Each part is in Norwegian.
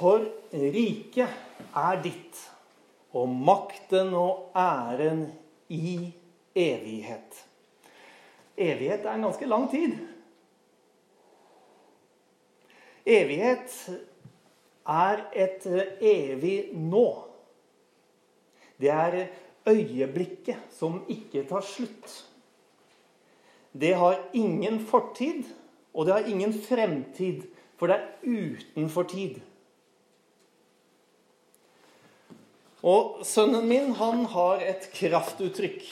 For riket er ditt, og makten og æren i evighet. Evighet er en ganske lang tid. Evighet er et evig nå. Det er øyeblikket som ikke tar slutt. Det har ingen fortid, og det har ingen fremtid, for det er utenfor tid. Og sønnen min, han har et kraftuttrykk.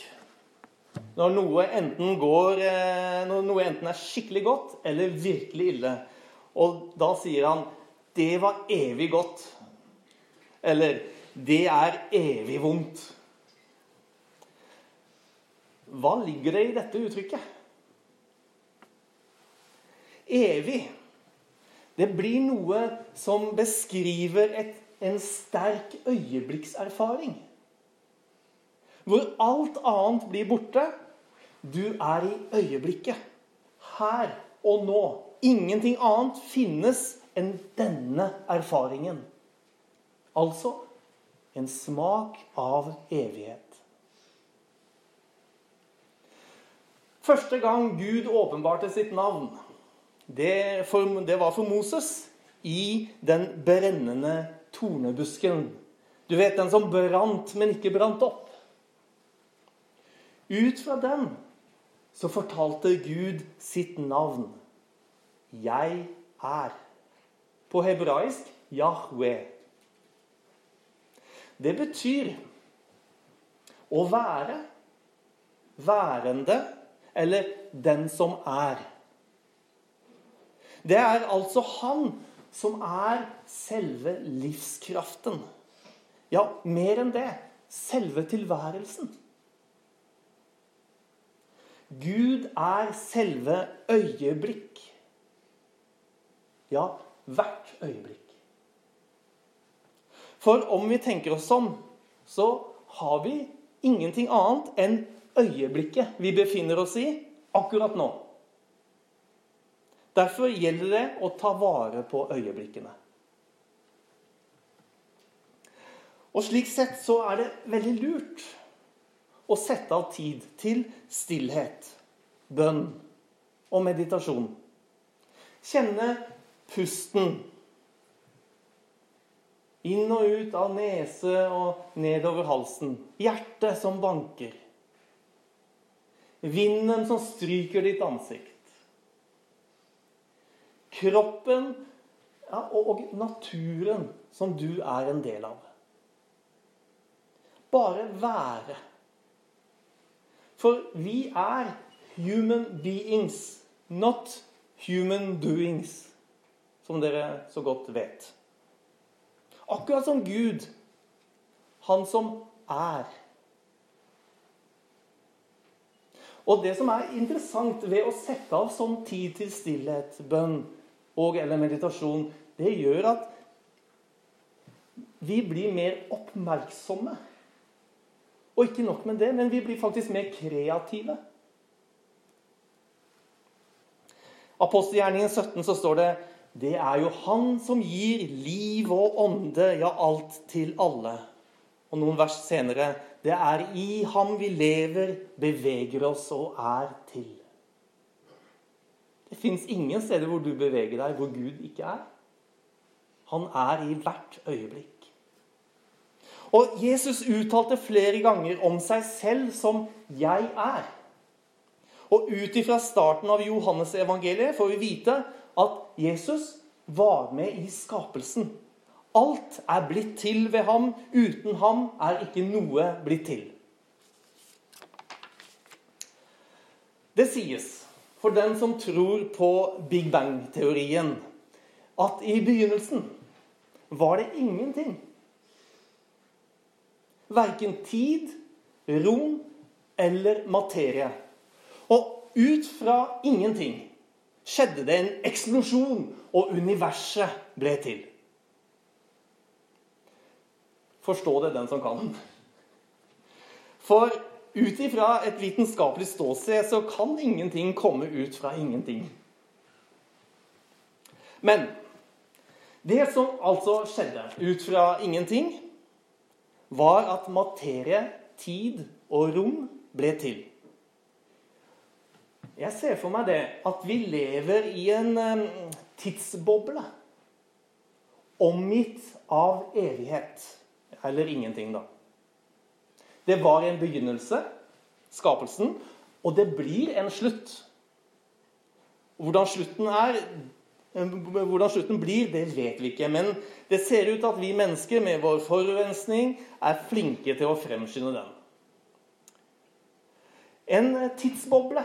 Når noe enten går eh, Når noe enten er skikkelig godt eller virkelig ille. Og da sier han 'Det var evig godt'. Eller 'Det er evig vondt'. Hva ligger det i dette uttrykket? Evig. Det blir noe som beskriver et en sterk øyeblikkserfaring. Hvor alt annet blir borte. Du er i øyeblikket. Her og nå. Ingenting annet finnes enn denne erfaringen. Altså en smak av evighet. Første gang Gud åpenbarte sitt navn, det, for, det var for Moses i den brennende tornebusken. Du vet den som brant, men ikke brant opp. Ut fra den så fortalte Gud sitt navn. Jeg er. På hebraisk Yahweh. Det betyr å være, værende eller den som er. Det er altså han som er selve livskraften. Ja, mer enn det selve tilværelsen. Gud er selve øyeblikk. Ja, hvert øyeblikk. For om vi tenker oss om, så har vi ingenting annet enn øyeblikket vi befinner oss i akkurat nå. Derfor gjelder det å ta vare på øyeblikkene. Og Slik sett så er det veldig lurt å sette av tid til stillhet, bønn og meditasjon. Kjenne pusten inn og ut av nese og nedover halsen. Hjertet som banker. Vinden som stryker ditt ansikt kroppen ja, og naturen som du er en del av. Bare være. For vi er human beings, not human doings, som dere så godt vet. Akkurat som Gud, han som er. Og det som er interessant ved å sette av sånn tid til stillhet, bønn, og eller meditasjon, det gjør at vi blir mer oppmerksomme. Og ikke nok med det, men vi blir faktisk mer kreative. Apostelgjerningen 17 så står det det er jo Han som gir liv og ånde, ja, alt til alle. Og noen vers senere det er i ham vi lever, beveger oss og er til. Det fins ingen steder hvor du beveger deg hvor Gud ikke er. Han er i hvert øyeblikk. Og Jesus uttalte flere ganger om seg selv som 'jeg er'. Og ut ifra starten av Johannes evangeliet får vi vite at Jesus var med i skapelsen. Alt er blitt til ved ham. Uten ham er ikke noe blitt til. Det sies for den som tror på Big Bang-teorien, at i begynnelsen var det ingenting. Verken tid, rom eller materie. Og ut fra ingenting skjedde det en eksplosjon, og universet ble til. Forstå det, den som kan. For ut ifra et vitenskapelig ståsted så kan ingenting komme ut fra ingenting. Men Det som altså skjedde ut fra ingenting, var at materie, tid og rom ble til. Jeg ser for meg det at vi lever i en tidsboble. Omgitt av evighet. Eller ingenting, da. Det var en begynnelse, skapelsen, og det blir en slutt. Hvordan slutten er, hvordan slutten blir, det vet vi ikke. Men det ser ut til at vi mennesker med vår forurensning er flinke til å fremskynde den. En tidsboble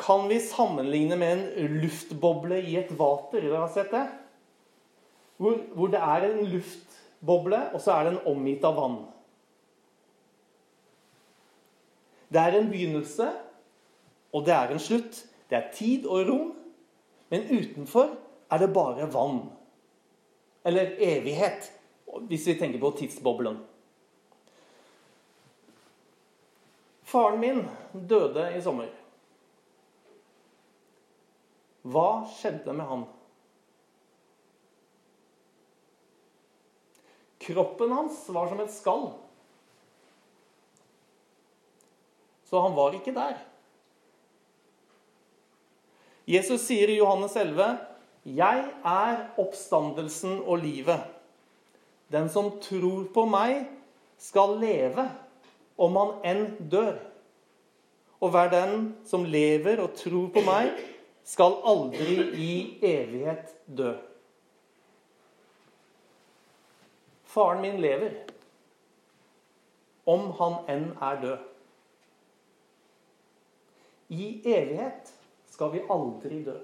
kan vi sammenligne med en luftboble i et vater. Dere har sett det? Hvor, hvor, det er en luftboble, og så er den omgitt av vann. Det er en begynnelse, og det er en slutt. Det er tid og rom, men utenfor er det bare vann. Eller evighet, hvis vi tenker på tidsboblen. Faren min døde i sommer. Hva skjedde med han? Kroppen hans var som et skall. Så han var ikke der. Jesus sier i Johannes 11.: Jeg er oppstandelsen og livet. Den som tror på meg, skal leve om han enn dør. Og hver den som lever og tror på meg, skal aldri i evighet dø. Faren min lever, om han enn er død. I evighet skal vi aldri dø.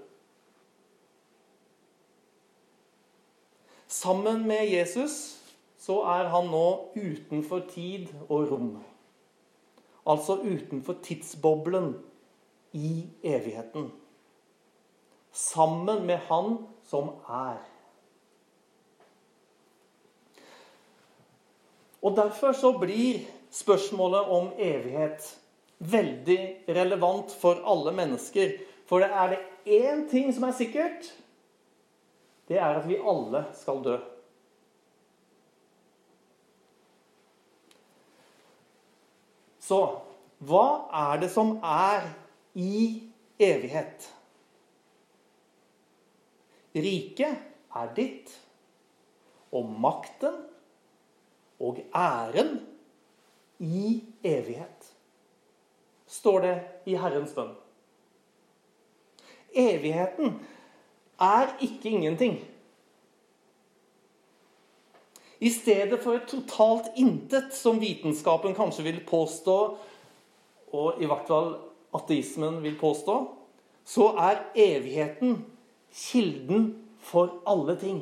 Sammen med Jesus så er han nå utenfor tid og rom. Altså utenfor tidsboblen i evigheten sammen med Han som er. Og Derfor så blir spørsmålet om evighet veldig relevant for alle mennesker. For det er det én ting som er sikkert. Det er at vi alle skal dø. Så hva er det som er i evighet? Riket er ditt, og makten og æren i evighet, står det i Herrens bønn. Evigheten er ikke ingenting. I stedet for et totalt intet, som vitenskapen kanskje vil påstå, og i hvert fall ateismen vil påstå, så er evigheten kilden for alle ting.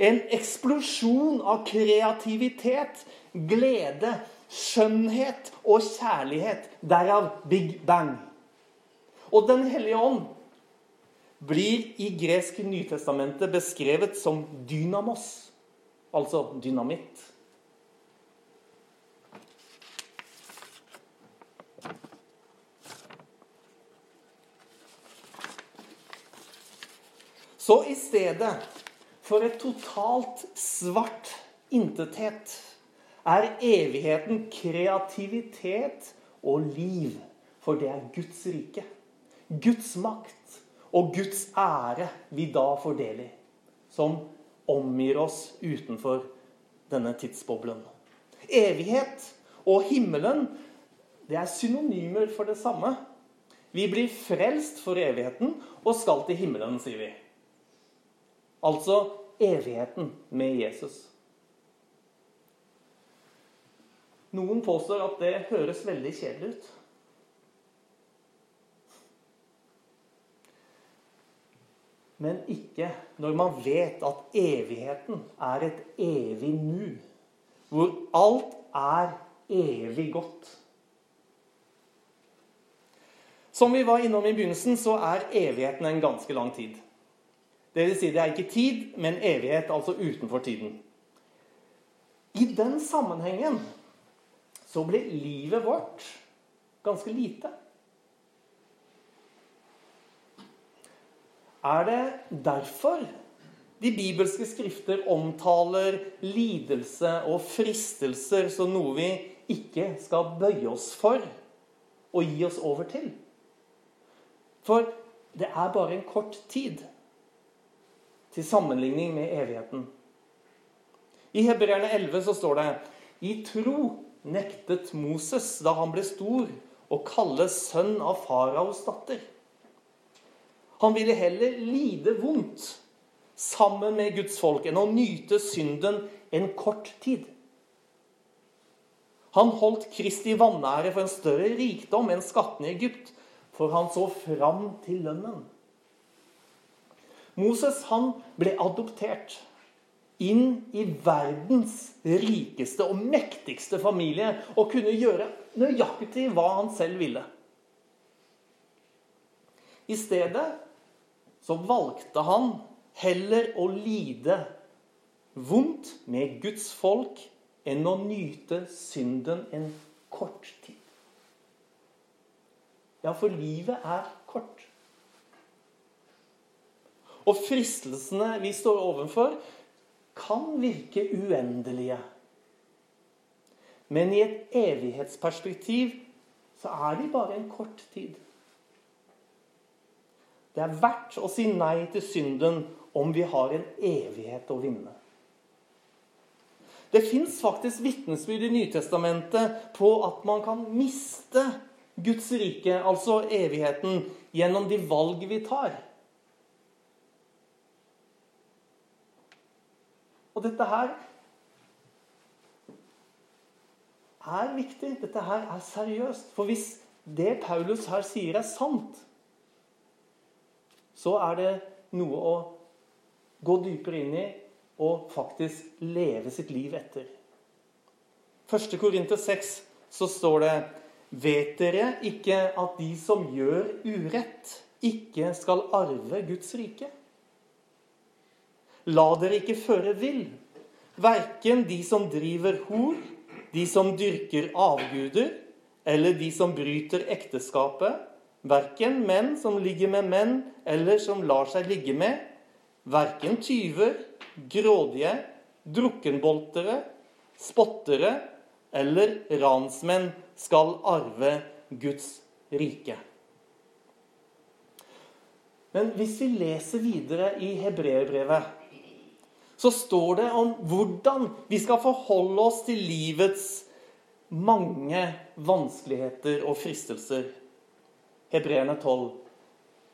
En eksplosjon av kreativitet, glede, skjønnhet og kjærlighet. Derav Big Bang. Og Den hellige ånd blir i gresk Nytestamentet beskrevet som dynamos, altså dynamitt. Så i stedet for et totalt svart intethet er evigheten kreativitet og liv. For det er Guds rike. Guds makt og Guds ære vi da får del i. Som omgir oss utenfor denne tidsboblen. Evighet og himmelen det er synonymer for det samme. Vi blir frelst for evigheten og skal til himmelen, sier vi. Altså evigheten med Jesus. Noen påstår at det høres veldig kjedelig ut. Men ikke når man vet at evigheten er et evig nu. Hvor alt er evig godt. Som vi var innom i begynnelsen, så er evigheten en ganske lang tid. Det vil si, det er ikke tid, men evighet, altså utenfor tiden. I den sammenhengen så blir livet vårt ganske lite. er det derfor de bibelske skrifter omtaler lidelse og fristelser som noe vi ikke skal bøye oss for og gi oss over til. For det er bare en kort tid til sammenligning med evigheten. I Hebreerne 11 så står det I tro nektet Moses da han ble stor, å kalle sønn av faraos datter. Han ville heller lide vondt sammen med Guds folk enn å nyte synden en kort tid. Han holdt Kristi vanære for en større rikdom enn skattene i Egypt, for han så fram til lønnen. Moses han ble adoptert inn i verdens rikeste og mektigste familie og kunne gjøre nøyaktig hva han selv ville. I stedet så valgte han heller å lide vondt med Guds folk enn å nyte synden en kort tid. Ja, for livet er kort. Og fristelsene vi står overfor, kan virke uendelige. Men i et evighetsperspektiv så er de bare en kort tid. Det er verdt å si nei til synden om vi har en evighet å vinne. Det fins faktisk vitnesbyrd i Nytestamentet på at man kan miste Guds rike, altså evigheten, gjennom de valg vi tar. Og dette her er viktig. Dette her er seriøst. For hvis det Paulus her sier, er sant, så er det noe å gå dypere inn i og faktisk leve sitt liv etter. 1. Korinter 6 så står det Vet dere ikke at de som gjør urett, ikke skal arve Guds rike? La dere ikke føre vill, verken de som driver hor, de som dyrker avguder, eller de som bryter ekteskapet, verken menn som ligger med menn, eller som lar seg ligge med, verken tyver, grådige, drukkenboltere, spottere eller ransmenn skal arve Guds rike. Men hvis vi leser videre i hebreerbrevet, så står det om hvordan vi skal forholde oss til livets mange vanskeligheter og fristelser. Hebreerne 12.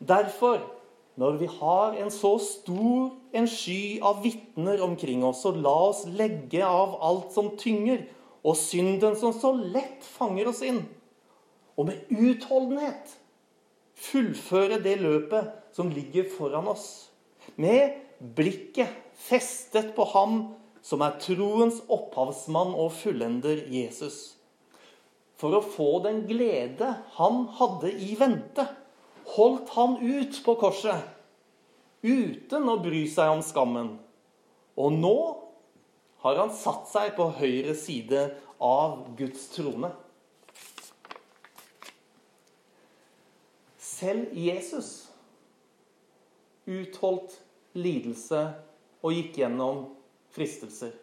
Derfor, når vi har en så stor en sky av vitner omkring oss, så la oss legge av alt som tynger, og synden som så lett fanger oss inn. Og med utholdenhet fullføre det løpet som ligger foran oss. Med blikket festet på ham som er troens opphavsmann og fullender Jesus. For å få den glede han hadde i vente, holdt han ut på korset uten å bry seg om skammen. Og nå har han satt seg på høyre side av Guds trone. Selv Jesus utholdt lidelse og gikk gjennom fristelser.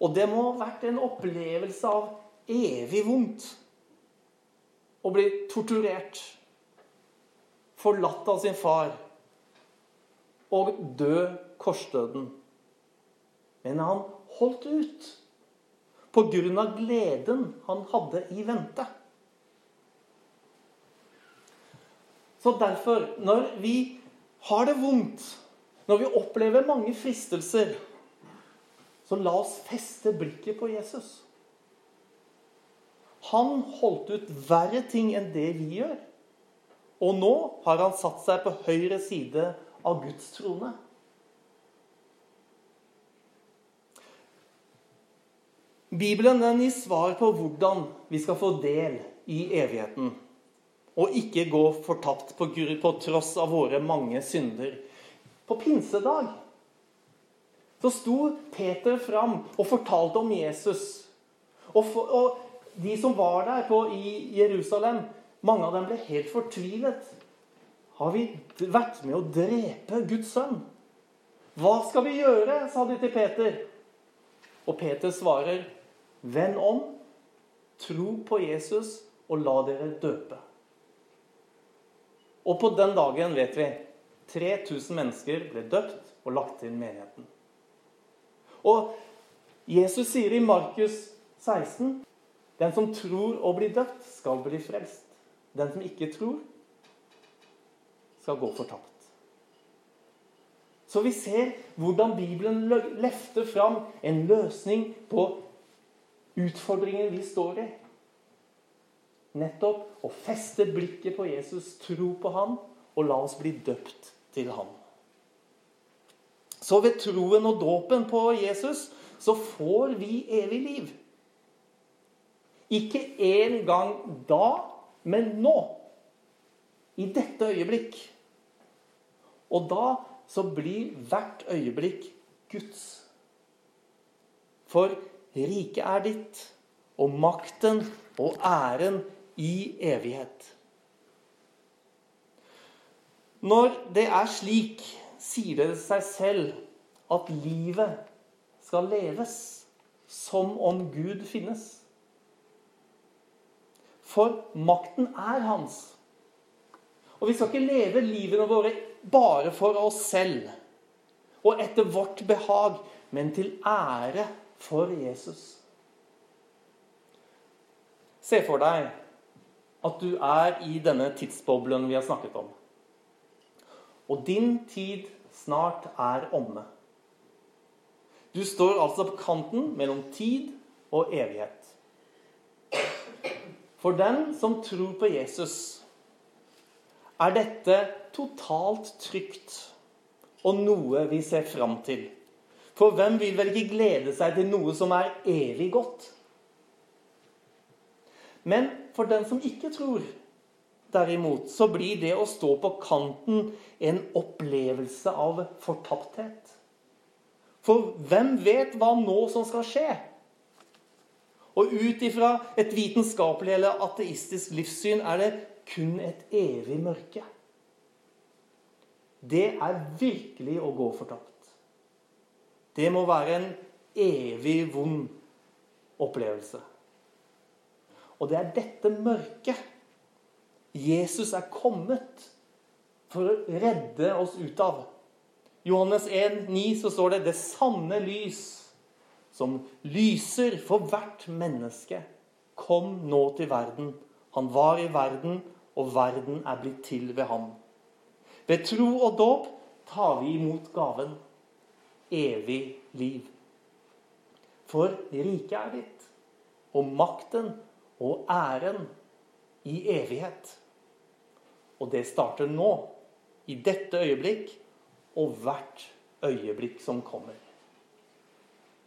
Og det må ha vært en opplevelse av evig vondt å bli torturert, forlatt av sin far og dø korsdøden. Men han holdt ut på grunn av gleden han hadde i vente. Så derfor, når vi har det vondt, når vi opplever mange fristelser, så la oss feste blikket på Jesus. Han holdt ut verre ting enn det vi gjør. Og nå har han satt seg på høyre side av Guds trone. Bibelen den gir svar på hvordan vi skal få del i evigheten. Og ikke gå fortapt på, på tross av våre mange synder. På pinsedag så sto Peter fram og fortalte om Jesus. Og, for, og de som var der på, i Jerusalem, mange av dem ble helt fortvilet. har vi vært med å drepe Guds sønn. Hva skal vi gjøre? sa de til Peter. Og Peter svarer, Vend om, tro på Jesus og la dere døpe. Og på den dagen, vet vi, 3000 mennesker ble døpt og lagt til menigheten. Og Jesus sier i Markus 16 den som tror og blir døpt, skal bli frelst. Den som ikke tror, skal gå fortapt. Så vi ser hvordan Bibelen løfter fram en løsning på utfordringen vi står i. Nettopp å feste blikket på Jesus, tro på ham, og la oss bli døpt til ham. Så ved troen og dåpen på Jesus så får vi evig liv. Ikke en gang da, men nå. I dette øyeblikk. Og da så blir hvert øyeblikk Guds. For riket er ditt, og makten og æren i evighet. Når det er slik, sier det seg selv at livet skal leves som om Gud finnes. For makten er hans. Og vi skal ikke leve livene våre bare for oss selv og etter vårt behag, men til ære for Jesus. Se for deg at du er i denne tidsboblen vi har snakket om. Og din tid snart er omme. Du står altså på kanten mellom tid og evighet. For den som tror på Jesus, er dette totalt trygt og noe vi ser fram til. For hvem vil vel ikke glede seg til noe som er evig godt? Men for den som ikke tror, derimot, så blir det å stå på kanten en opplevelse av fortapthet. For hvem vet hva nå som skal skje? Og ut ifra et vitenskapelig eller ateistisk livssyn er det kun et evig mørke. Det er virkelig å gå fortapt. Det må være en evig vond opplevelse. Og det er dette mørket Jesus er kommet for å redde oss ut av. Johannes 1, 9 så står det 'det sanne lys' som lyser for hvert menneske, kom nå til verden. Han var i verden, og verden er blitt til ved ham. Ved tro og dåp tar vi imot gaven evig liv. For riket er ditt, og makten og æren i evighet. Og det starter nå, i dette øyeblikk, og hvert øyeblikk som kommer.